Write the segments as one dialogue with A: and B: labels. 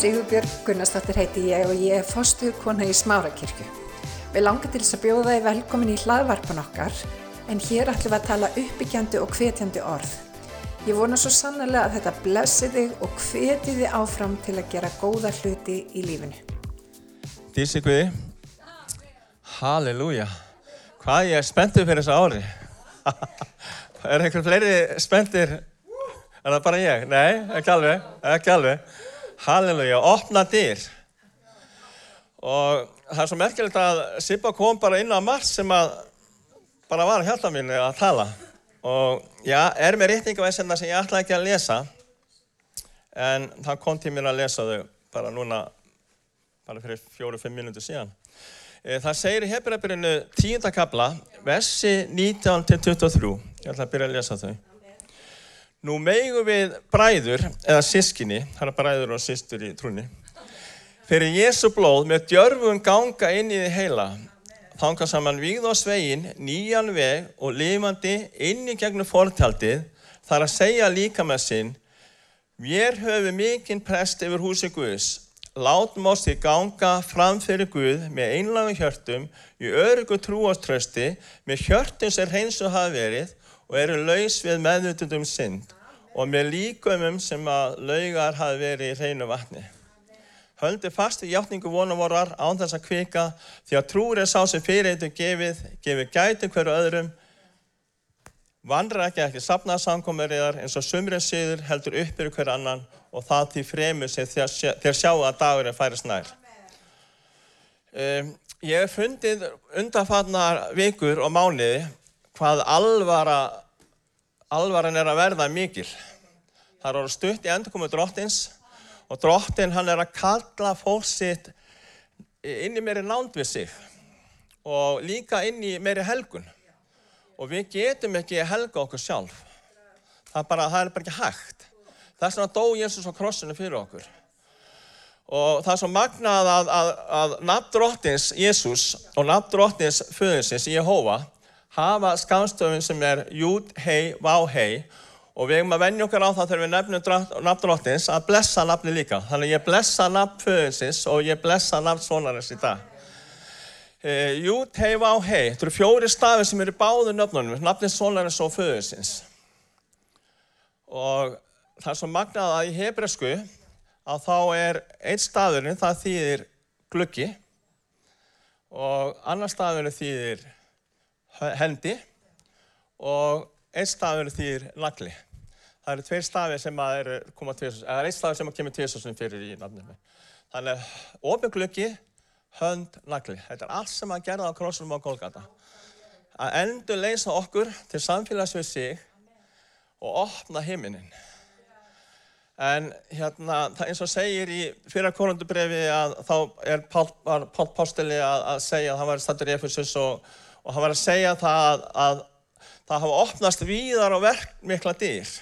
A: Sigurbjörg Gunnarsdóttir heiti ég og ég er fostuðkona í Smárakirkju. Við langar til þess að bjóða þið velkomin í hlaðvarpan okkar en hér ætlum við að tala uppbyggjandi og hvetjandi orð. Ég vona svo sannlega að þetta blessi þig og hveti þið áfram til að gera góða hluti í lífinu.
B: Dísi Guði, halleluja, hvað ég er spenntið fyrir þessa ári. er einhver fleiri spenntir, er það bara ég? Nei, ekki alveg, ekki alveg. Halleluja, opna dyr. Og það er svo merkilegt að Sippa kom bara inn á margt sem að bara var hérna mínu að tala. Og já, er með rítningavæsina sem ég ætla ekki að lesa, en það kom tíminn að lesa þau bara núna, bara fyrir fjóru-fimm minúti síðan. Það segir í hefðræfirinu tíundakabla, versi 19-23. Ég ætla að byrja að lesa þau. Nú megum við bræður, eða sískinni, það er bræður og sístur í trúni, fyrir Jésu blóð með djörfum ganga inn í því heila, þanga saman víð og svegin, nýjan veg og lifandi inn í gegnum fortaldið, þar að segja líka með sinn, Vér höfum mikinn prest yfir húsi Guðs, látum oss í ganga fram fyrir Guð með einlagum hjörtum, í örugu trúaströsti, með hjörtum sem hreins og hafa verið, og eru laus við meðvutundum synd og með líkumum sem að laugar hafi verið í hreinu vatni. Höldi fast í hjáttningu vonum vorar án þess að kvika því að trúur er sá sem fyrir eitthvað gefið, gefið gæti hverju öðrum, vandra ekki ekki sapnaðsamkomeriðar eins og sumrið síður heldur uppir hverju annan og það til fremur sem þér sjá að dagurinn færist nær. Um, ég hef fundið undanfarnar vikur og mánuði hvað alvara, alvaran er að verða mikil. Það eru stutt í endurkomu drottins og drottin hann er að kalla fólk sitt inn í meiri nánd við sig og líka inn í meiri helgun. Og við getum ekki helga okkur sjálf. Það er bara, það er bara ekki hægt. Þess vegna dó Jésús á krossinu fyrir okkur. Og það er svo magnað að, að, að nafn drottins Jésús og nafn drottins föðinsins Jehova hafa skamstöfun sem er jút, hei, vá, hei og við erum að vennja okkar á það þegar við nefnum nafndróttins að blessa nafni líka. Þannig ég blessa nafn föðinsins og ég blessa nafn svonarins í dag. E, jút, hei, vá, hei. Þetta eru fjóri stafi sem eru báðu nöfnunum, nafnins svonarins og föðinsins. Og það er svo magnað að í hebresku að þá er einn stafurinn, það þýðir gluggi og annar stafurinn þýðir hendi og einn stafur þýr nagli. Það eru tveir stafir sem að eru koma tviðsons, eða einn stafur sem að kemur tviðsonsum fyrir í nafnum. Þannig ofin glöggi, hönd, nagli. Þetta er allt sem að gera á krossunum á Golgata. Að endur leysa okkur til samfélags við sig og opna heiminin. En hérna, það eins og segir í fyrra korundubrefi að þá er Pál, Pásteli að, að segja að hann var stættur í Efesus og og hann var að segja það að, að það hafa opnast víðar og verk mikla dýr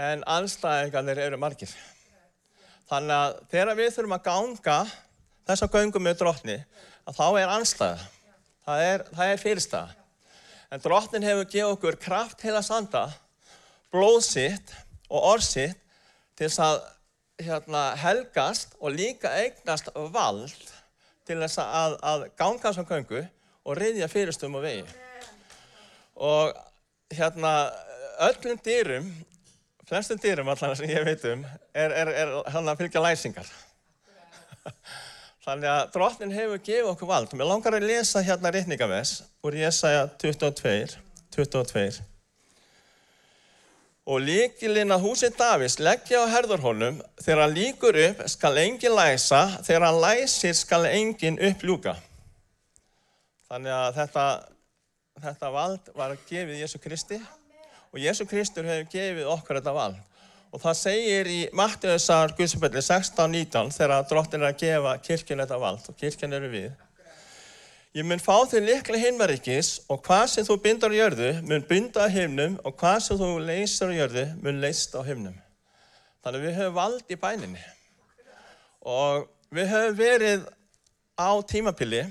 B: en anstæðingarnir eru margir. Þannig að þegar við þurfum að ganga þessa göngum með drotni að þá er anstæða, það er, er fyrirstæða. En drotnin hefur gefið okkur kraft heila sanda, blóðsitt og orðsitt til þess að hérna, helgast og líka eignast vald til þess að, að ganga þessum göngu og reyðja fyrirstum á vegi. Og hérna, öllum dýrum, flestum dýrum allan sem ég veit um, er, er, er hann að fylgja læsingar. Þannig að drottin hefur gefið okkur vald. Mér langar að lesa hérna rittningaves úr Jésaja 22, 22. Og líkilinn að húsið Davís leggja á herðurhónum, þegar hann líkur upp skal engin læsa, þegar hann læsir skal engin uppljúka. Þannig að þetta, þetta vald var gefið Jésu Kristi og Jésu Kristur hefur gefið okkur þetta vald. Og það segir í Mattiðsar Guðsabelli 16.19 þegar drottin er að gefa kirkjun þetta vald og kirkjan eru við. Ég mun fá þig likla himmaríkis og hvað sem þú bindar á jörðu mun binda á himnum og hvað sem þú leysar á jörðu mun leyst á himnum. Þannig að við höfum vald í bæninni. Og við höfum verið á tímapili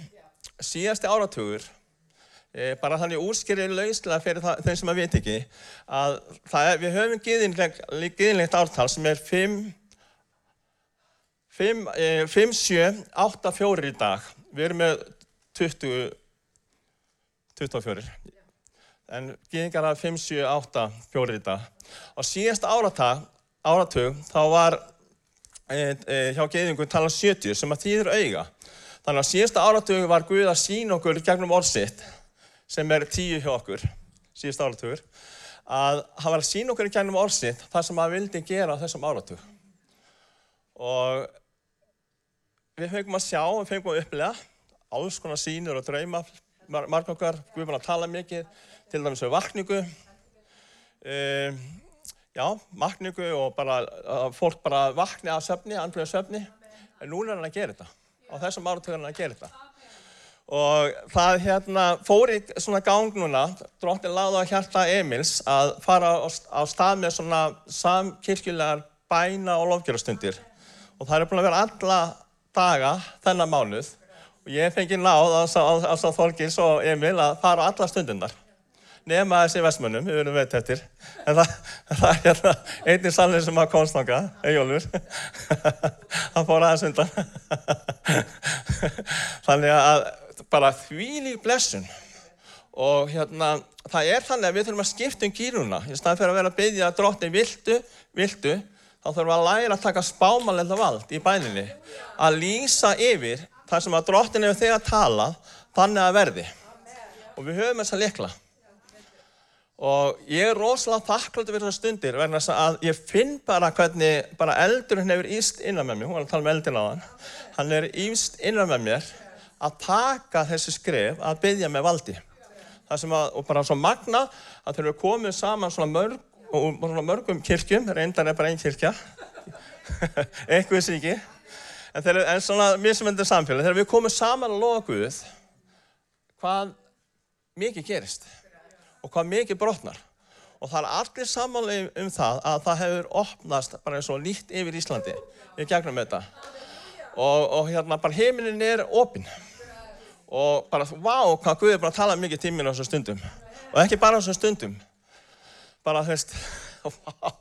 B: síðasti áratugur, e, bara þannig úrskýrið lauslega fyrir það, þeim sem að veit ekki, að er, við höfum giðinlegt, ártal sem er 5, 5, eh, 5, 7, 8, 4 í dag. Við erum með 20, 24. En gýðingar hafa 5, 7, 8, 4 í dag. Á síðasta áratag, áratug þá var e, e, hjá gýðingu talað 70 sem að þýðir auga. Þannig að síðasta áratug var Guð að sína okkur gegnum orðsitt sem er 10 hjá okkur, síðasta áratugur, að hann var að sína okkur gegnum orðsitt það sem hann vildi gera þessum áratug. Og við fengum að sjá, við fengum að upplega alls konar sínur og drauma, mar marg okkar, Guð var að tala mikið, til dæmis við vakningu, um, já, vakningu og bara, fólk bara vakni af söfni, andlega söfni, en núna er hann að gera þetta, á þessum hann að gera þetta. Og það hérna fór í svona gang núna, dróttin láði á hjarta Emils að fara á, stað með svona samkirkjulegar bæna og lofgjörastundir. Og það er búin að vera alla daga þennan mánuð og ég fengi náð á Þorgils og Emil að fara á alla stundundar. Nema þessi vestmönnum, við verðum veit eftir. En það, það er hérna einnig sannlega sem að konstanga, Ejólfur. Hann fór aðeins undan. Þannig að bara þvílík blessun. Og hérna, það er þannig að við þurfum að skipta um gýruna. Í staðan fyrir að vera að byggja drottin viltu, viltu, þá þurfum við að læra að taka spámanlega vald í bæninni. Að lýsa yfir þar sem að drottin hefur þegar talað, þannig að verði. Og við höfum þessa lekla. Og ég er rosalega þakkláttur fyrir þessar stundir verðan þess að ég finn bara hvernig bara eldurinn hefur íst innan með mér, hún var að tala um eldin á hann, hann er íst innan með mér að taka þessi skrif að byggja með valdi. Það sem að, og bara svo magna að þegar við komum saman svona, mörg, svona mörgum kirkjum, reyndar er bara einn kirkja, eitthvað sé ekki, en, þeir, en svona mismöndir samfélag, þegar við komum saman að loða Guð, hvað mikið gerist og hvað mikið brotnar. Og það er allir samanlega um, það að það hefur opnast bara eins og nýtt yfir Íslandi við gegnum þetta. Og, og hérna bara heiminin er opinn. Og bara, vá, hvað Guð er bara tala mikið tíminn á þessum stundum. Og ekki bara á þessum stundum. Bara, þú veist, vá.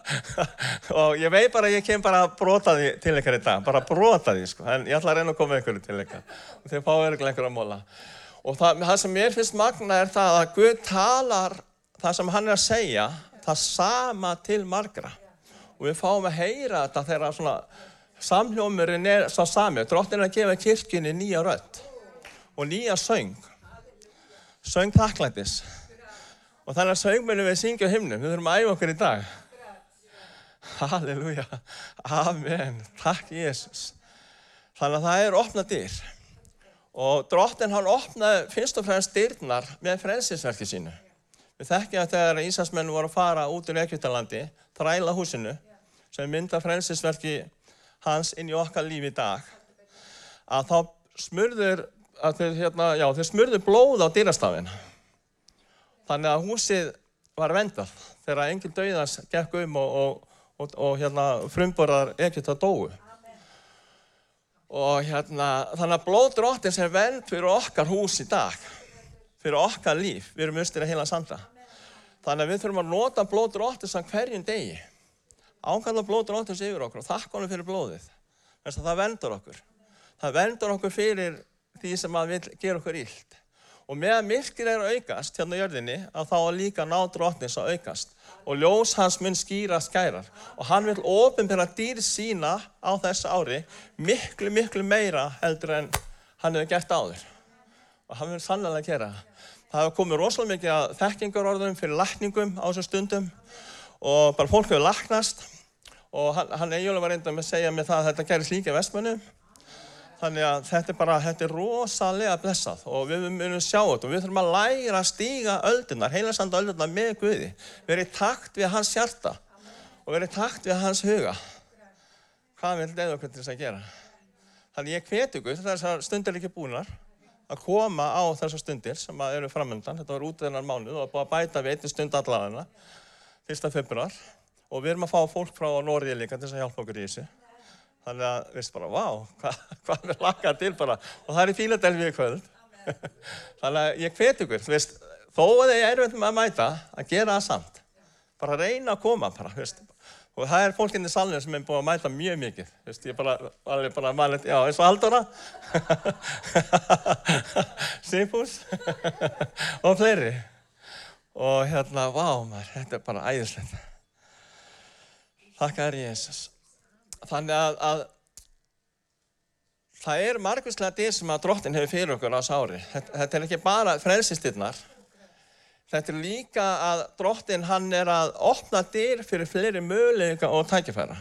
B: og ég veit bara að ég kem bara að brota því til ykkar í dag. Bara brota því, sko. En ég ætla að reyna að koma einhverju til ykkar. Og þeir fá örgulega einhverju að móla. Og það, það sem mér finnst magna er það að Guð talar það sem hann er að segja, það sama til margra. Og við fáum að heyra þetta þegar svona samhljómurinn er svo sami. Drottin er að gefa kirkjunni nýja rödd og nýja söng. Söng takklættis. Og þannig að söngmunum við syngja á himnum. Við þurfum að æfa okkur í dag. Halleluja. Amen. Takk Jésús. Þannig að það er opna dyr. Og drottin hann opnaði fyrst og fremst dyrnar með frelsisverki sínu. Við þekkjum að þegar Íslandsmenn voru að fara út úr Egyptalandi, þræla húsinu, sem mynda frelsisverki hans inn í okkar lífi í dag, að þá smurður, að þeir, hérna, já, þeir smurður blóð á dýrastafinn. Þannig að húsið var vendað þegar engil dauðans gekk um og, og, og, og hérna, frumborðar Egypta dóu. Og hérna, þannig að blóðdróttin sem vend fyrir okkar hús í dag, fyrir okkar líf, við erum austir að heila sanda. Þannig að við þurfum að nota blóðdróttin sem hverjum degi. Ákalla blóðdróttins yfir okkur og þakka honum fyrir blóðið. Þess að það vendur okkur. Það vendur okkur fyrir því sem að vil gera okkur íld. Og meðan myrkir er að aukast hérna á jörðinni, að þá líka ná drottins að aukast. Og ljós hans mun skýra skærar. Og hann vil ofinbæra dýr sína á þessu ári miklu, miklu meira heldur en hann hefur gert áður. Og hann vil sannlega gera það. Hefur komið rosalega mikið að þekkingarorðum fyrir lækningum á þessum stundum og bara fólk hefur læknast og hann, hann eiginlega var reynda með að segja mig það að þetta gerist líka vestmönnum Þannig að þetta er bara, þetta er rosalega blessað og við munum sjá þetta og við þurfum að læra að stíga öldunar, heilansanda öldunar með Guði. Verið í takt við hans hjarta og verið í takt við hans huga. Hvað vil leiða okkur til þess að gera? Þannig ég hveti ykkur, þessar stundir er ekki búinar, að koma á þessar stundir sem eru framöndan. Þetta var út þennan mánuð og búið að bæta við einni stund allavegna, fyrsta februar. Og við erum að fá fólk frá Norriði líka til að hjálpa okkur í þessu. Þannig að, veist bara, vá, hvað hva við lakar til bara. Og það er í Fíladelfi í kvöld. Þannig að ég hveti ykkur, þú veist, þó að þið erum með að mæta, að gera það samt. Bara reyna að koma bara, veist. Og það er fólkinn í salinu sem er búin að mæta mjög mikið. Veist, ég bara, alveg bara mælit, já, eins og Haldóra, Sipus og fleiri. Og hérna, vá maður, þetta er bara æðislegt. Þakka er Jésús. Þannig að, að það er margvíslega dyr sem að drottin hefur fyrir okkur á sári. Þetta, þetta er ekki bara frelsistirnar. Þetta er líka að drottin hann er að opna dyr fyrir fleiri möguleika og tækifæra.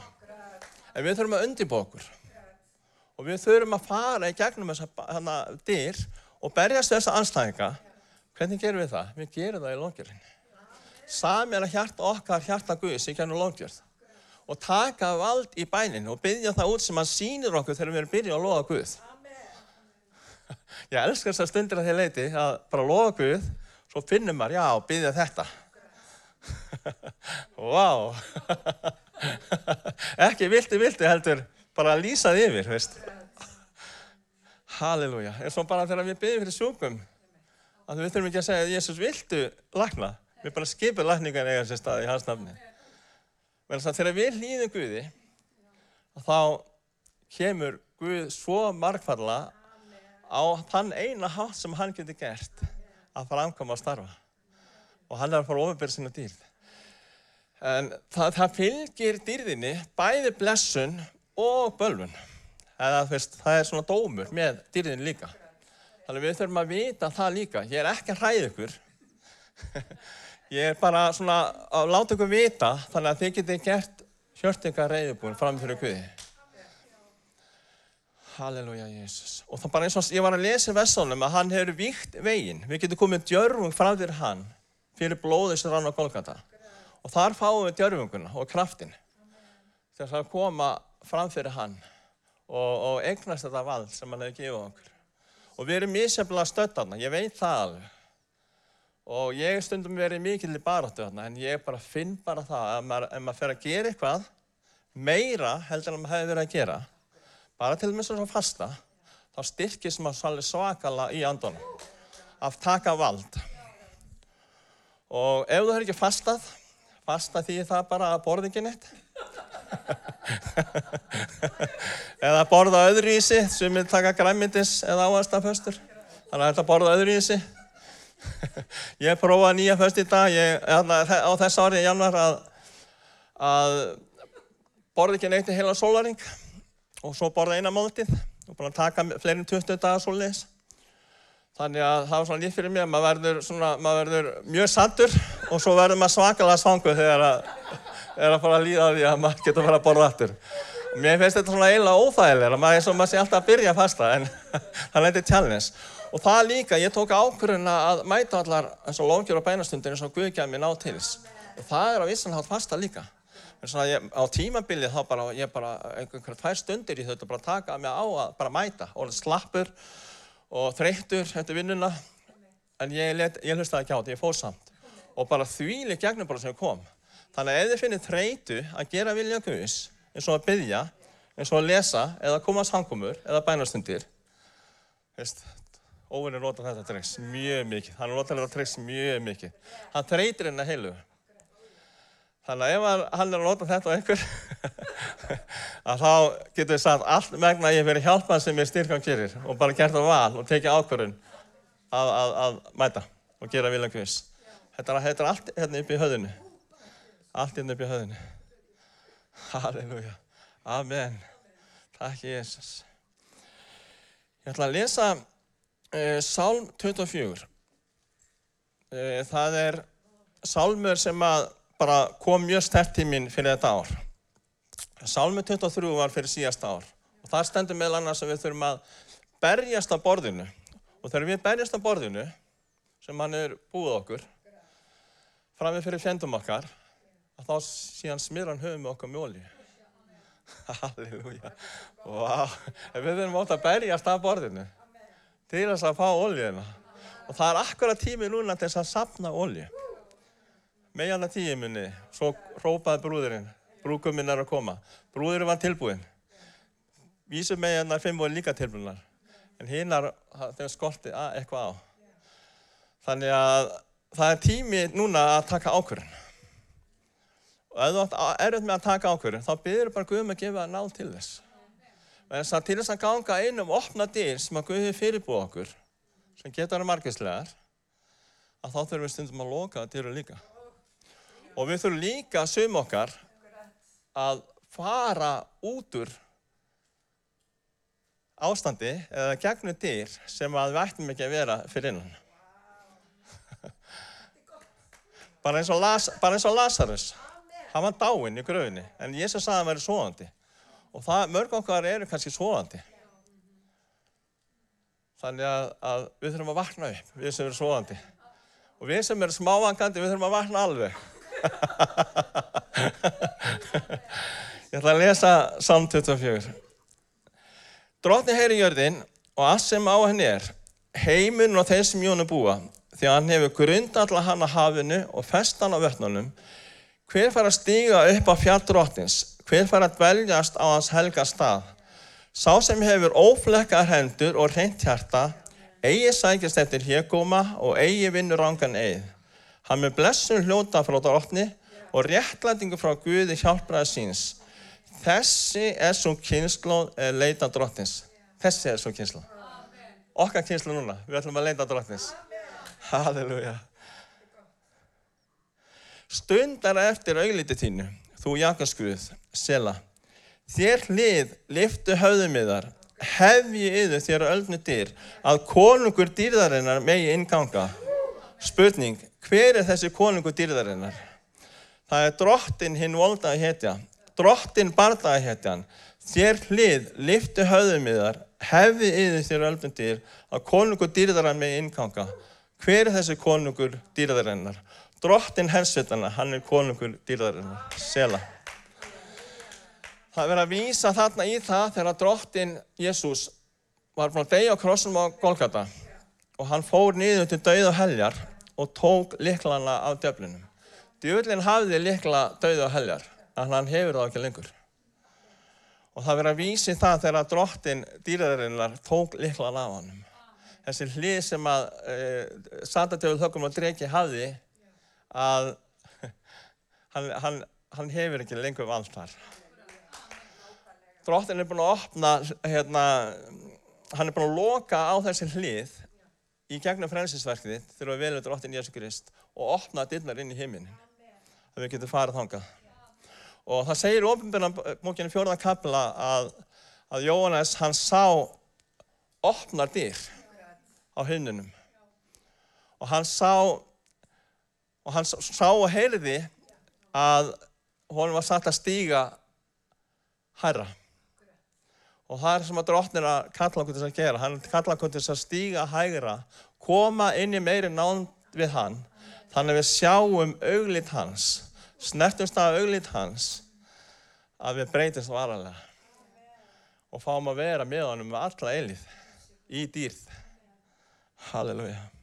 B: En við þurfum að undirbú okkur. Og við þurfum að fara í gegnum þessa dyr og berjast þessa anstæðinga. Hvernig gerum við það? Við gerum það í lóngjörinni. Sami er að hjarta okkar, hjarta Guðs í gennum lóngjörð. Og taka vald í bænin og byggja það út sem hann sýnir okkur þegar við erum byrjað að loða Guð. Ég elskar þessar stundir að því leiti að bara loða Guð svo finnum maður, já, byggja þetta. Vá! Ekki vilti, vilti heldur, bara lýsað yfir, veist. Halleluja. En svo bara þegar við byggjum fyrir sjúkum, að við þurfum ekki að segja að Jésús viltu lagna. Við bara skipum lagningan eiga sér stað í hans nafni. Þegar við hlýðum Guði, þá kemur Guð svo margfalla á þann eina hátt sem hann getur gert að framkoma að starfa. Og hann er að fara ofinbyrja sína dýrð. En það, það fylgir dýrðinni bæði blessun og bölvun. Eða, veist, það er svona dómur með dýrðinni líka. Þannig við þurfum að vita það líka. Ég er ekki að hræða ykkur. Ég er bara svona að láta ykkur vita þannig að þið getið gert hjörtingar reyðubúin fram fyrir Guði. Halleluja, Jésús. Og það bara eins og ég var að lesa í Vessunum að hann hefur víkt veginn. Við getum komið djörfung fram fyrir hann fyrir blóðið sem rann á Golgata. Og þar fáum við djörfunguna og kraftin til að koma fram fyrir hann og, og eignast þetta vald sem hann hefur gefið okkur. Og við erum misjafnilega stöttaðna, ég veit það alveg. Og ég stundum verið mikill í baráttu þarna, en ég bara finn bara það að maður, ef maður fer að gera eitthvað meira heldur en maður hefur verið að gera, bara til og með svona fasta, þá styrkist maður svolítið svakala í andunum að taka vald. Og ef þú hefur ekki fastað, fasta því það bara að borða ekki neitt. eða borða öðru í sig, sem vil taka græmyndis eða áhastaföstur. Þannig að þetta borða öðru í sig. ég prófaði nýja föst í dag ég, á þess ári í januar að, að borði ekki neitt í heila sólaring og svo borði eina máltið og búin að taka fleirin 20 dagar sóliðis. Þannig að það var svona líf fyrir mig að maður verður, svona, maður verður mjög sattur og svo verður maður svakalega svangu þegar að, að fara að líða því að maður getur að fara að borða aftur. Og mér finnst þetta svona eiginlega óþægilega, er svo maður sé alltaf að byrja að fasta en það eitthvað challenge. Og það líka, ég tók ákvörðuna að mæta allar eins og lóngjur og bænastundir eins og Guð gæði mér ná til þess. Og það er á vissanhátt fasta líka. Ég, á tímabilið þá bara, ég bara einhverjum tvær stundir í þetta bara taka mig á að bara mæta. Og slappur og þreyttur eftir vinnuna. En ég, ég hlustaði ekki á þetta, ég fóð samt. Og bara þvíli gegnum bara sem kom. Þannig að ef þið finnir þreytu að gera vilja Guðs, eins og að byggja, eins og að lesa, eða að samkomur, eða bænastundir, Óvinni nota þetta tricks mjög mikið. Hann nota þetta tricks mjög mikið. Hann þreytir henni heilu. Þannig að ef hann er að nota þetta á einhver, að þá getur við sagt allt megna að ég veri hjálpað sem ég styrkan gerir og bara gert það val og tekið ákvörðun að, að, að mæta og gera vilja hvers. Þetta, er allt hérna upp í höðinu. Allt hérna upp í höðinu. Halleluja. Amen. Takk Jésús. Ég ætla að lesa Uh, Sálm 24 uh, það er sálmur sem bara kom mjög stert til mín fyrir þetta ár Sálmur 23 var fyrir síðasta ár og það stendur meðal annars að við þurfum að berjast á borðinu og þegar við berjast á borðinu sem hann er búið okkur framið fyrir fjendum okkar að þá síðan smir hann höfum við okkar mjóli Halleluja wow. við þurfum átt að berjast á borðinu til þess að fá oljuna. Og það er akkurat tími núna til þess að sapna. Meðan að tíminni, svo rópaði brúðurinn, brúkuminn er að koma. Brúðurinn var tilbúinn. Vísum meðan að fimm voru líka tilbúinnar. En hinnar, þeim skolti eitthvað á. Þannig að það er tími núna að taka ákvörðin. Og ef þú átt erfitt með að taka ákvörðun, þá byrður bara Guðum að gefa náð til þess. En þess að til þess að ganga einum opna dyr sem að Guð hefur fyrirbúið okkur, sem getur að margislegar, að þá þurfum við stundum að loka dyru líka. Og við þurfum líka að sum okkar að fara út úr ástandi eða gegnum dyr sem að við ættum ekki að vera fyrir innan. Las, bara eins og Lazarus. Hann var dáinn í gröfinni, en Jésus sagði að hann væri svoðandi. Og það, mörg okkar eru kannski svoðandi. Þannig að, að við þurfum að vakna upp, við sem erum svoðandi. Og við sem erum smávangandi, við þurfum að vakna alveg. Ég ætla að lesa Salm 24. Drotni heyri jörðin og allt sem á henni er, heiminn og þeir sem jónu búa, því að hann hefur grundalla hann að hafinu og fest hann á vötnunum, hver fara að stíga upp á fjall drottins, hver fara að dveljast á hans helga stað. Sá sem hefur óflekkar hendur og reynt hjarta, eigi sækist eftir hégóma og eigi vinnur ángan eigið. Hann með blessun hljóta frá drottni og réttlætingu frá Guði hjálpraði síns. Þessi er svo kynnslóð leita drottins. Þessi er svo kynnslóð. Okkar kynnslóð núna, við ætlum að leita drottins. Halleluja. Stundar eftir augliti þínu, þú Jakobsguð, Sela. Þér hlið liftu höfðumiðar, hefji yður þér öllnu dyr, að konungur dýrðarinnar megi innganga. Spurning, hver er þessi konungur dýrðarinnar? Það er drottin hinn voldaði hetja, drottin bardaði hetjan. Þér hlið liftu höfðumiðar, hefji yður þér öllnu dyr, að konungur dýrðarinnar megi innganga. Hver er þessi konungur dýrðarinnar? Drottin hersveitana, hann er konungur dýrðarinnar. Sela. Það er verið að vísa þarna í það þegar drottin Jésús var að deyja á krossum á Golgata og hann fór niður til dauð og heljar og tók liklana af djöflinum. Djöflin hafði likla dauð og heljar, en hann hefur það ekki lengur. Og það verið að vísi það þegar drottin dýrðarinnar tók liklana af honum. Þessi hlið sem að e, Satadjöful þökkum og dregi hafði að hann, hann, hann hefur ekki lengur vald þar. Drottin er búin að opna, hérna, hann er búin að loka á þessi hlið í gegnum frelsisverkið þegar við velum drottin Jésu Krist og opna dillar inn í heiminin. Það við getum farið þangað. Og það segir ofinbjörnabókinu fjórða kapla að, að Jóhannes hann sá opnar dyr á himninum. Og hann sá og hann sá og heyrði að honum var satt að stíga hærra. Og það er sem að drottnir að kalla okkur til þess að gera. Hann kalla okkur til þess að stíga hægra, koma inn í meiri nánd við hann. Þannig við sjáum auglít hans, snertumst af auglít hans, að við breytist varalega. Og fáum að vera með honum með alla eilið í dýrð. Halleluja.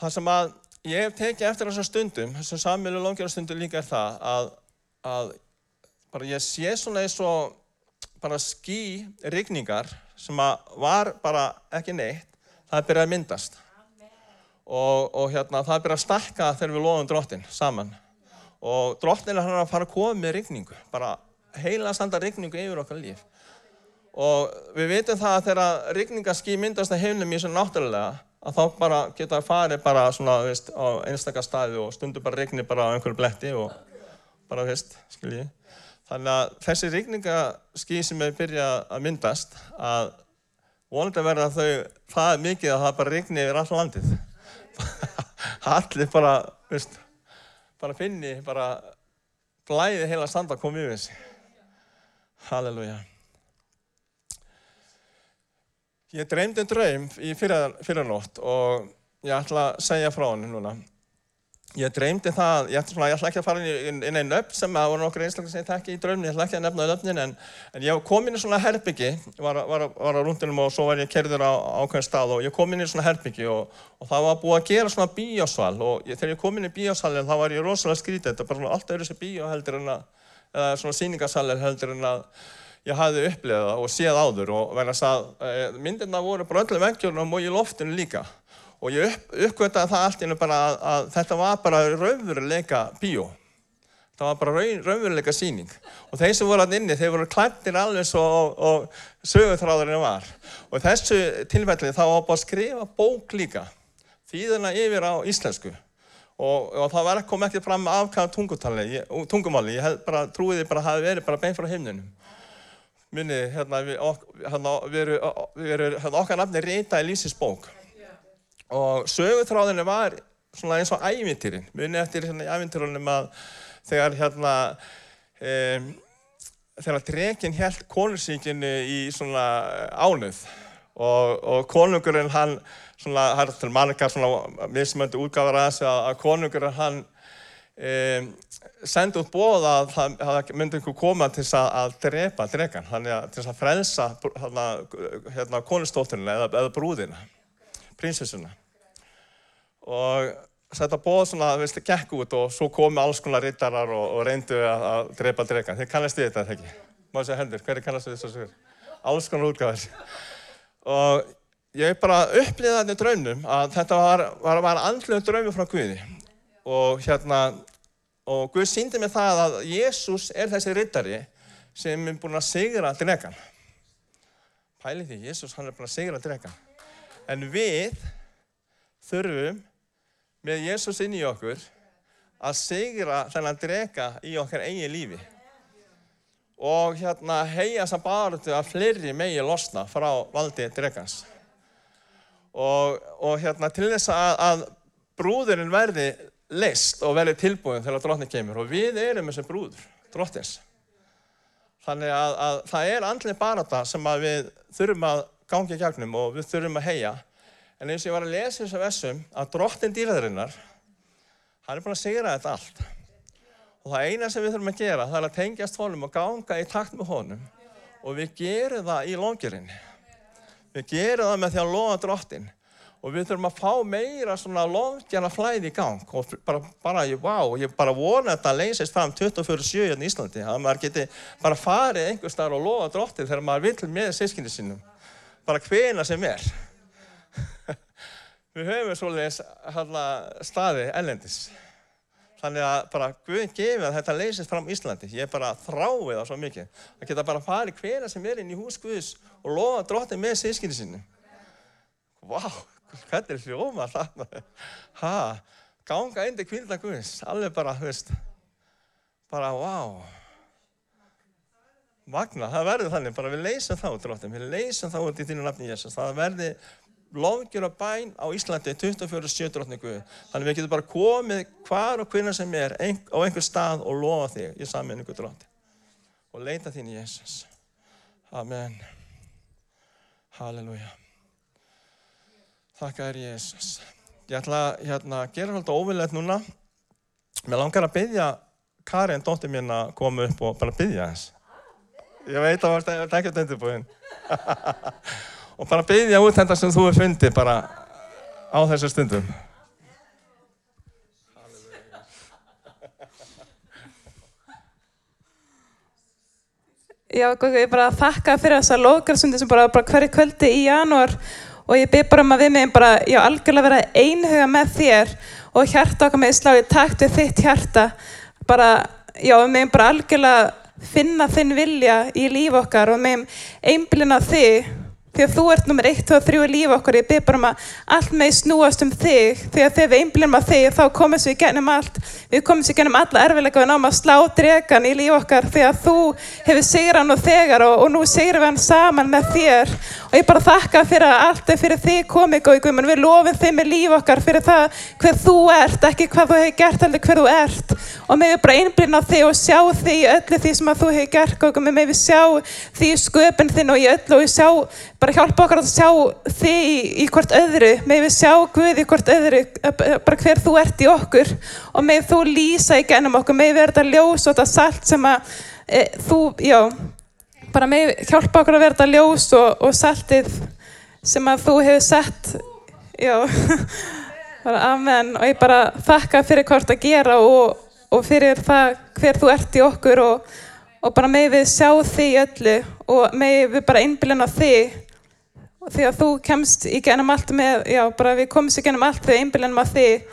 B: Það sem að ég hef tekið eftir þessar stundum, þessum samilu langjörastundum líka er það að, að bara ég sé svona eins og bara ský rigningar sem að var bara ekki neitt, það er byrjað að myndast. Og, og hérna það er byrjað að stakka þegar við lofum drottin saman. Og drottin er hann að fara að koma með rigningu, bara heila standa rigningu yfir okkar líf. Og við veitum það að þegar rigningaský myndast að heimlum í þessu náttúrulega, að þá bara geta að fari bara svona, veist, á einstakar staði og stundu bara rigni bara á einhverju bletti og bara, veist, skiljið. Þannig að þessi rigningaský sem er byrjað að myndast, að vonandi verða þau það mikið að það bara rigni yfir all landið. Allir bara, veist, bara finni, bara blæði heila standa að koma yfir þessi. Halleluja. Ég dreymdi en draum í fyrranótt og ég ætla að segja frá hann núna. Ég dreymdi það, ég ætla, ég ætla ekki að fara inn, inn einn nöfn sem að voru nokkur einstaklega sem ég tekki í draumni, ég ætla ekki að nefna nöfnin en, en ég kom inn í svona herbyggi, var, var, var á rundinum og svo var ég kerður á ákveðin stað og ég kom inn í svona herbyggi og, og það var búið að gera svona bíósval og ég, þegar ég kom inn í bíósalinn þá var ég rosalega skrítið, þetta var bara allt öðru sem bíó heldur en að, eða svona síningasalir heldur en að ég hafði upplegað og séð áður og verðast að e, myndirna voru bara öllu veggjörnum og í loftinu líka Og ég upp, uppgötaði það allt innu bara að, að þetta var bara raunveruleika bíó. Það var bara raun, raunveruleika síning. Og þeir sem voru alltaf inni, þeir voru klættir alveg svo og, og sögurþráðurinn var. Og í þessu tilfelli þá var bara að skrifa bók líka, þýðina yfir á íslensku. Og, og það kom ekki fram afkvæða tungumáli, ég held bara, trúiði bara að það hafi verið bara bein frá himnunum. Minni, hérna, við, ok, hérna, við við erum, hérna, okkar nafni reyta í Lísis bók. Og sögurþráðurinn var svona eins og ævintýrin. Minni eftir hérna í ævintýrunum að þegar hérna um, þegar drekinn held konursíkinu í svona ánuð og, og konungurinn hann svona, það er til margar svona mismöndu útgáðar að þessu að konungurinn hann um, sendi út bóð að það, það myndi einhver koma til að, að drepa drekan, þannig að til að frelsa hérna, hérna konustótturina eða, eða brúðina, prinsessuna og þetta bóð svona, þú veist, gekk út og svo komi alls konar rittarar og, og reyndu að, að drepa dregan. Þið kannast við þetta, ekki? Ég segja hendur, hverju kannast við þessu? Alls konar útgáðar. Og ég bara upplýði þetta í draunum að þetta var, var, var andlega draumi frá Guði. Og hérna, og Guð síndi mig það að Jésús er þessi rittari sem er búinn að sigra dregan. Pæli því, Jésús hann er búinn að sigra dregan. En við þurfum með Jésús inn í okkur að sigra þennan drega í okkar eigin lífi og hérna heia að barðu að fleiri megi losna frá valdi dregans og, og hérna til þess að, að brúðurinn verði leist og verði tilbúin þegar drottin kemur og við erum þessi brúður, drottins þannig að, að það er andlið barata sem að við þurfum að gangi í gegnum og við þurfum að heia En eins og ég var að lesa þessu vessum að drottin dýraðurinnar, hann er búin að segra þetta allt. Og það eina sem við þurfum að gera, það er að tengjast honum og ganga í takt með honum. Og við gerum það í longjörinn. Við gerum það með því að loða drottin. Og við þurfum að fá meira svona longjana flæði í gang. Og bara, bara ég, wow, ég bara vona að þetta leysist fram 24-7 í Íslandi. Að maður geti bara farið einhver starf og loða drottin þegar maður vil með sískinni sínum. Bara hvena sem er. Við höfum svolítið hérna, staði ellendis. Þannig að bara Guð gefið að þetta leysist fram í Íslandi. Ég bara þráið það svo mikið. Það geta bara farið hvena sem er inn í hús Guðs og lofa drottin með sískinni sinni. Vá, hvernig er hljóma það? Hæ, ganga indi kvilda Guðs. Alveg bara, þú veist, bara vá. Magna, það verður þannig, bara við leysum þá drottin. Við leysum þá út í þínu nafni Jésús. Það verður lofgjur og bæn á Íslandi 24-7 drotningu. Þannig við getum bara komið hvar og hvernig sem er ein, á einhver stað og lofa þig í sammenningu drotti. Og leita þín í Jésús. Amen. Halleluja. Þakka þér Jésús. Ég ætla hérna, að gera alltaf óvinnlegt núna. Mér langar að byggja Karin, dóttir mín, að koma upp og bara byggja þess. Ég veit að það var ekkert undirbúinn. og bara byggja út þetta sem þú er fundið bara á þessu stundum.
C: Já, ég bara þakka fyrir þessa lokalsundi sem bara, bara hverju kvöldi í janúar og ég byrð bara um að við meðum bara, já, algjörlega vera einhuga með þér og hjarta okkar með slagið takt við þitt hjarta. Bara, já, við meðum bara algjörlega finna þinn vilja í líf okkar og meðum einblina þig því að þú ert nummer 1, 2 og 3 í lífa okkur ég byrð bara um að allt með snúast um þig. Því að þegar við einblýnum að þig þá komumst við gennum allt. Við komumst við gennum alla erfilega við náum að slá dregan í lífa okkar. Því að þú hefur sigran og þegar og, og nú sigrum við hann saman með þér. Og ég bara þakka fyrir að allt er fyrir þig komið og við lofum þig með lífa okkar fyrir það hver þú ert ekki hvað þú hefur gert alveg hver þú ert. Og með við bara einblýna á þig og sjá þig í öllu því sem að þú hefur gert og með við sjá því sköpun þinn og í öllu og sjá bara hjálpa okkar að sjá þig í, í hvort öðru, með við sjá Guð í hvort öðru, bara hver þú ert í okkur. Og með þú lýsa í gennum okkur, með verða ljós og þetta salt sem að e, þú, já, bara með hjálpa okkar að verða ljós og, og saltið sem að þú hefur sett, já, bara amen. Og ég bara þakka fyrir hvort að gera og, og fyrir það hver þú ert í okkur og og bara með við sjá þig öllu. Og með við bara innbyrjana þig því að þú kemst í gennum allt með, já, bara við komumst í gennum allt þegar einbílunum að þig.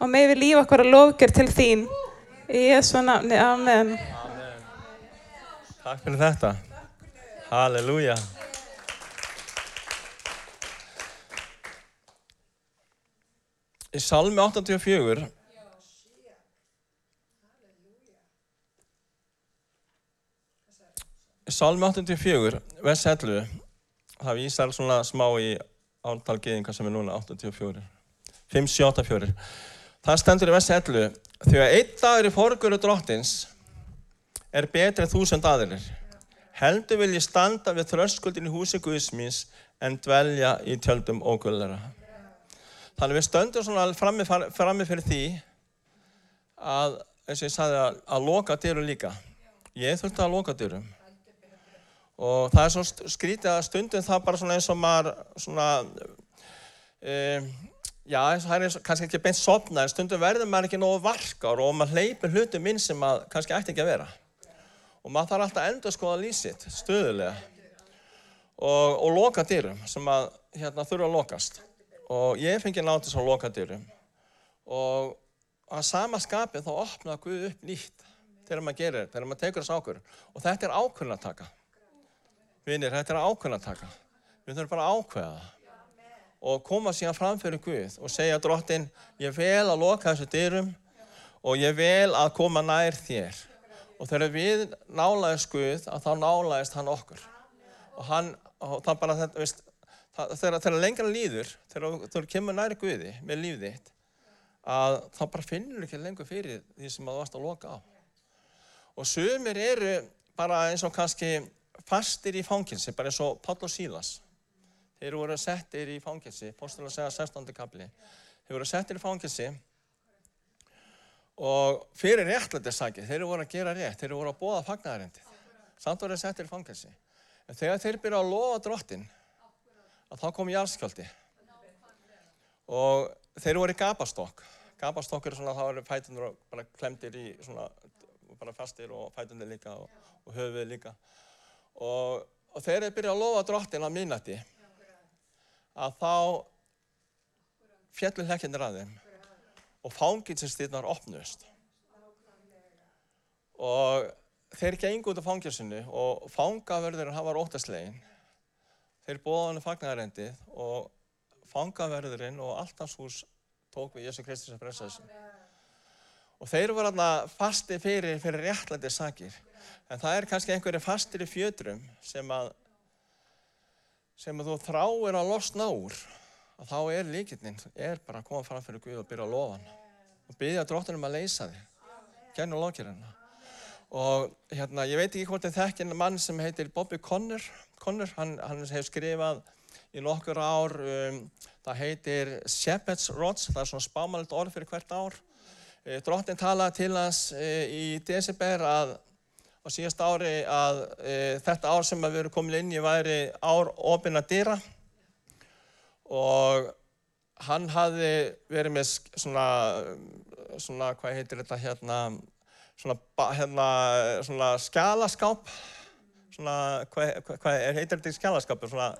C: Og með við lífa okkar að lofgjör til þín. Í Jésu nafni, amen.
B: Takk fyrir þetta. Halleluja. Í Salmi 84 Í Salmi 84, vers 11 það vísar svona smá í ántal geðingar sem er núna 84 5784 Það stendur í vers 11 Því að einn dagur í forgöru drottins er betri en þúsund aðrir. Heldur vil ég standa við þröskuldin í húsi Guðsmins en dvelja í tjöldum ógullera. Þannig við stöndum svona frammi, frammi fyrir því að, eins og ég sagði, að, að loka dyrum líka. Ég þurfti að loka dyrum. Og það er svo skrítið að stundum það bara svona eins og maður svona, um, já, það er eins, kannski ekki beint sopna, en stundum verður maður ekki nógu varkar og maður hleypur hlutum inn sem maður kannski ætti ekki að vera. Og maður þarf alltaf að endur skoða lísitt stöðulega og, og loka dyrum sem að hérna, þurfa að lokast. Og ég fengi náttúrulega svo að loka dyrum. Og að sama skapið þá opnaði Guð upp nýtt þegar maður gerir, þegar maður tekur þess ákvörðun. Og þetta er ákvörðunartaka vinir, þetta er ákvörðunartaka við þurfum bara að ákveða og koma síðan fram fyrir Guð og segja drottin, ég vel að loka þessu dyrum og ég vel að koma nær þér Og þegar við nálaðist Guð, að þá nálaðist hann okkur. Og hann, og það bara þetta, veist, það, þegar, þegar lengra líður, þegar þú kemur næri Guði með lífið þitt, að þá bara finnur ekki lengur fyrir því sem þú varst að loka á. Og sumir eru bara eins og kannski fastir í fanginsi, bara eins og Páll og Sílas. Þeir voru settir í fanginsi, postulega segja 16. kapli. Þeir voru settir í fanginsi og fyrir réttlættisakið, þeir voru að gera rétt, þeir voru að bóða fagnæðarindið. Samt voru þeir settir í fangelsi. En þegar þeir byrja að lofa drottin, að þá kom jarðskjöldi. Og þeir voru í gapastokk. Gapastokk eru svona, þá eru fætundur bara klemdir í svona, bara fastir og fætundur líka og, og höfuð líka. Og, og þegar þeir byrja að lofa drottin að minnati, að þá fjallur hekkinir að þeim og fanginsistýrnar opnust. Og þeir gengi út af fanginsinu og fangaverðurinn hann var óttaslegin. Þeir bóða hann fagnarendið og fangaverðurinn og allt hans hús tók við Jésu Kristi sem frelsaðisum. Og þeir voru alltaf fasti fyrir, fyrir réttlætið sakir. En það er kannski einhverju fastir í fjötrum sem að, sem að þú þráir að losna úr að þá er líkitnin, er bara að koma fram fyrir Guð og byrja að lofa hann og byrja dróttunum að leysa þig. Genn og lókir hann og hérna, ég veit ekki hvort þið þekkir mann sem heitir Bobby Connor, Connor hann, hann hefur skrifað í nokkur ár um, það heitir Shepherd's Rods, það er svona spámælt orð fyrir hvert ár. E, dróttin talaði til hans e, í desember að á síðast ári að e, þetta ár sem við erum komin inn í væri ár ofin að dýra og hann hafði verið með svona, svona hvað heitir þetta hérna, svona, hérna, svona skjálaskáp, svona, hvað, hvað heitir þetta í skjálaskapur, svona,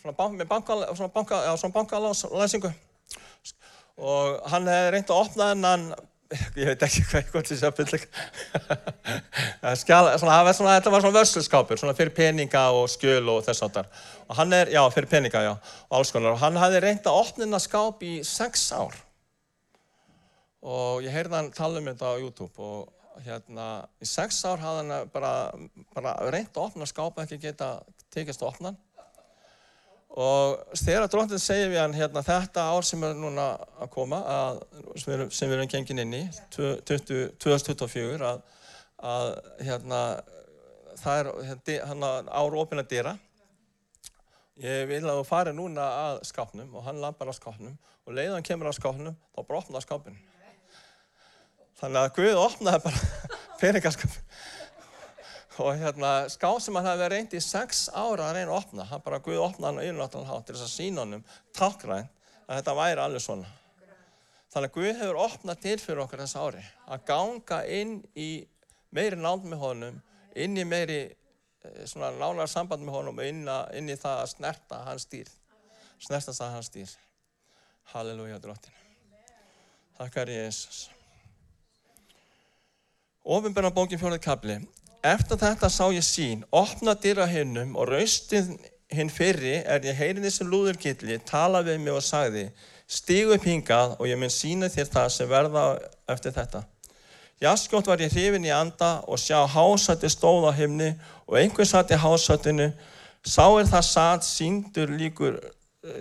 B: svona, bank, með banka, svona, banka, já, svona bankalæsingu og hann hefði reynd að opna þennan ég veit ekki hvað ég gott því að byrja þetta var svona vörsluskápur svona fyrir peninga og skjöl og þess að þar og hann er, já fyrir peninga já og alls konar. Og hann hafði reynda að opna þennan skáp í sex ár. Og ég heyrði hann tala um þetta á YouTube og hérna í sex ár hafði hann bara, bara reynda að opna skápa ekki geta tekist að opna hann og þegar dróttinn segir við hann hérna, þetta ár sem er núna að koma að, sem, við, erum gengin inn í 2024 að, að hérna, það er hérna, ár ofin að dýra ég vil að þú fari núna að skápnum og hann lampar á skápnum og leiðan hann kemur á skápnum þá brotnar skápin þannig að Guð opnaði bara peningaskapin og hérna ská sem hann hefði reynd í sex ára að reyna að opna, hann bara Guð opnaði hann yfirnáttalega hátt til þess að sína honum takkrænt að þetta væri alveg svona. Þannig að Guð hefur opnað til fyrir okkur þess ári að ganga inn í meiri nánd með honum, inn í meiri eh, svona nánar samband með honum inn, að- inn í það að snerta hans dýr. Snerta það hans dýr. Halleluja, drottin. Þakkar Jésús. Ofinbjörna bókin fjórið kapli. Eftir þetta sá ég sín, opna dyra hinnum og raustið hinn fyrri er ég heyrin þessi lúðurkilli, tala við mig og sagði, stígu upp hingað og ég mun sína þér það sem verða eftir þetta. Jaskjótt var ég hrifin í anda og sjá hásætti stóð á himni og einhver satt í hásættinu, sá er það satt síndur líkur,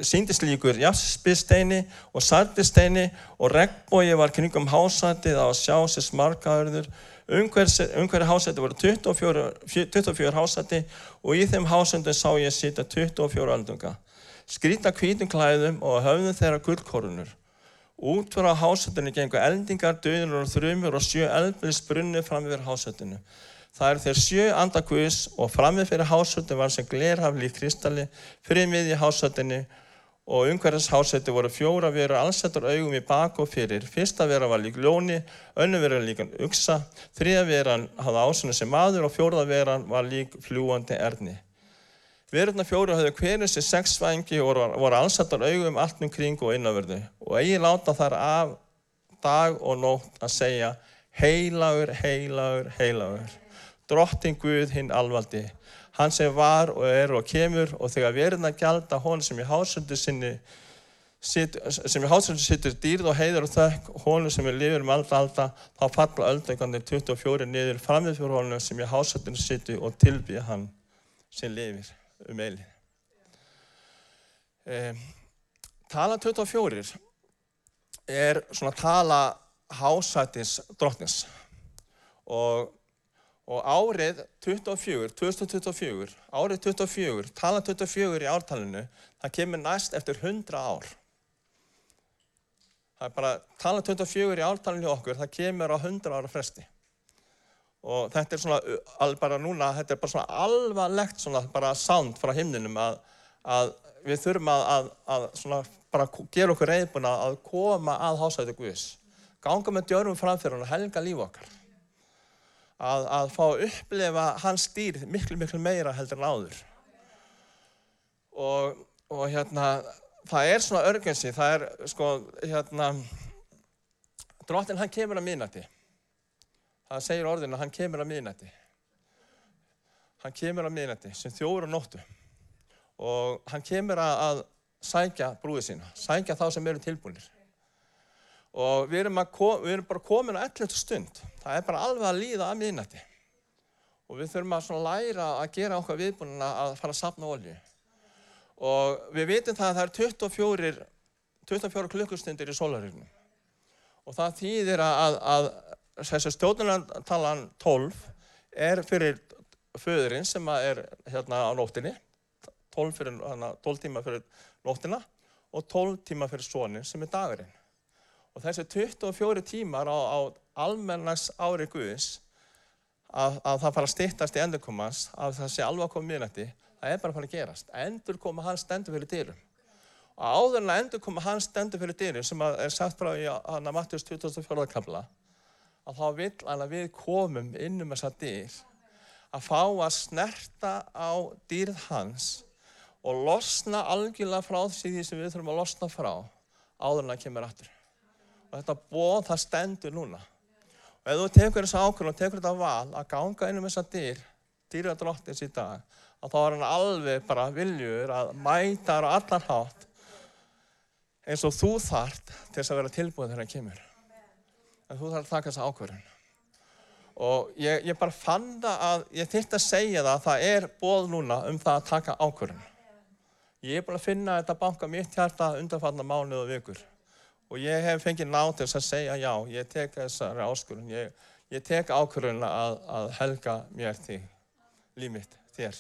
B: síndist líkur jaspisteini og sardisteini og regnbói var kringum hásættið að sjá sér smarkaðurður umhverju hásætti voru 24, 24 hásætti og í þeim hásættum sá ég sitja 24 öldunga skrýta hvítum klæðum og höfðum þeirra gullkorunur. Út frá hásættinu gengur eldingar, döðunur og þrjumur og sjö eldbils brunni fram yfir hásættinu Það eru þeir sjö andakvís og framið fyrir hásöldin var sem glerhafli í kristalli, fyrir miði hásöldinni og umhverjans hásöldi voru fjóra veru allsettur augum í bak og fyrir. Fyrsta vera var lík ljóni, önnu vera líkan uksa, þriða veran hafði ásunni sem maður og fjóraða veran var lík fljúandi erni. Verurna fjóru hafði hverjum sér sex svangi og voru allsettur augum allt um kring og innavörðu og eigi láta þar af dag og nótt að segja heilagur, heilagur, heilagur drottin Guð hinn alvaldi, hann sem var og er og kemur og þegar verðin að gjalda hon sem í hásöndu sinni sit, sem í hásöndu sittur dýrð og heiður og þökk, honu sem er lifur um allra alda, þá falla öldegandi 24 niður framið fyrir honu sem í hásöndinu sittur og tilbyða hann sem lifir um eilin. Um, tala 24 er svona tala hásættis drottnis og Og árið 24, 2024, árið 24, tala 24 í ártalinu, það kemur næst eftir 100 ár. Það er bara, tala 24 í ártalinu í okkur, það kemur á 100 ára fresti. Og þetta er svona, alveg bara núna, þetta er bara svona alvarlegt svona bara sound frá himninum að, að við þurfum að, að, að svona bara gera okkur reyðbúna að koma að hásæti Guðs. Ganga með djörum framfyrir og helga líf okkar að, að fá að upplefa hans dýr miklu, miklu meira heldur en áður. Og, og hérna, það er svona örgensi, það er sko, hérna, drottin hann kemur að minnati. Það segir orðin að hann kemur að minnati. Hann kemur að minnati sem þjóður og nóttu. Og hann kemur að, að sækja brúið sína, sækja þá sem eru tilbúinir og við erum, við erum bara komin á 11 stund. Það er bara alveg að líða að miðnætti. Og við þurfum að læra að gera okkar viðbúinna að fara að sapna olju og við vitum það að það er 24, 24 klukkustundir í sólaríknum og það þýðir að, að þessu stjórnartalan 12 er fyrir föðurinn sem er hérna á nóttinni. 12, fyrir, hana, 12 tíma fyrir nóttina og 12 tíma fyrir sonin sem er dagurinn Og þessi 24 tímar á, á almennags ári Guðis að, að það fara að stittast í endurkomans, að það sé alveg að koma miðnætti, það er bara að fara að gerast. Endur koma hans stendur fyrir dyrum. Og áður en að endur koma hans stendur fyrir dyrum, sem er sagt frá í hana Mattius 2004. kamla, að þá vil hann að við komum innum þessa dyr, að fá að snerta á dýrð hans og losna algjörlega frá því sem við þurfum að losna frá áður en að kemur aftur og þetta bóð það stendur núna. Og ef þú tekur þessa ákvörðun og tekur þetta val að ganga inn um þessa dýr, dýradrottins í dag, að þá er hann alveg bara viljur að mæta þar á allan hátt eins og þú þart til þess að vera tilbúið þegar hann kemur. En þú þarf að taka þessa ákvörðun. Og ég, ég bara fann það að, ég þýtti að segja það að það er bóð núna um það að taka ákvörðun. Ég er búin að finna þetta banka mitt hjarta undanfallna mánuð og vikur og ég hef fengið nátt til að segja já, ég tek þessari áskurðun, ég, ég tek ákvörðun að, að helga mér til límitt þér.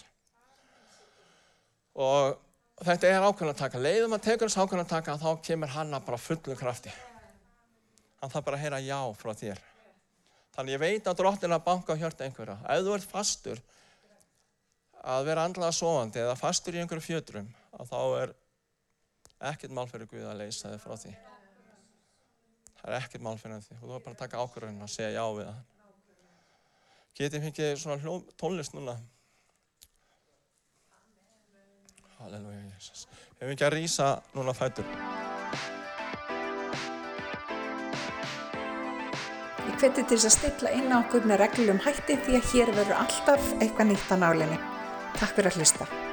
B: Og þetta er ákvörðun að taka, leiðum að tekur þessu ákvörðun að taka, þá kemur hanna bara fullu krafti. Hann þarf bara að heyra já frá þér. Þannig ég veit að drottin að banka á hjörta einhverja. Ef þú ert fastur að vera andlaða sofandi eða fastur í einhverju fjötrum, þá er ekkert mál fyrir Guð að leysa þig frá því það er ekkert málfinnandi og þú er bara að taka ákvörðunum og segja já við það getið fengið svona hljóð, tónlist núna. Halleluja Jésús hefur ekki að rýsa núna fætur.
A: Ég hveti til þess að stilla inn á okkur með reglum hætti því að hér veru alltaf eitthvað nýtt á nálinni. Takk fyrir að hlusta.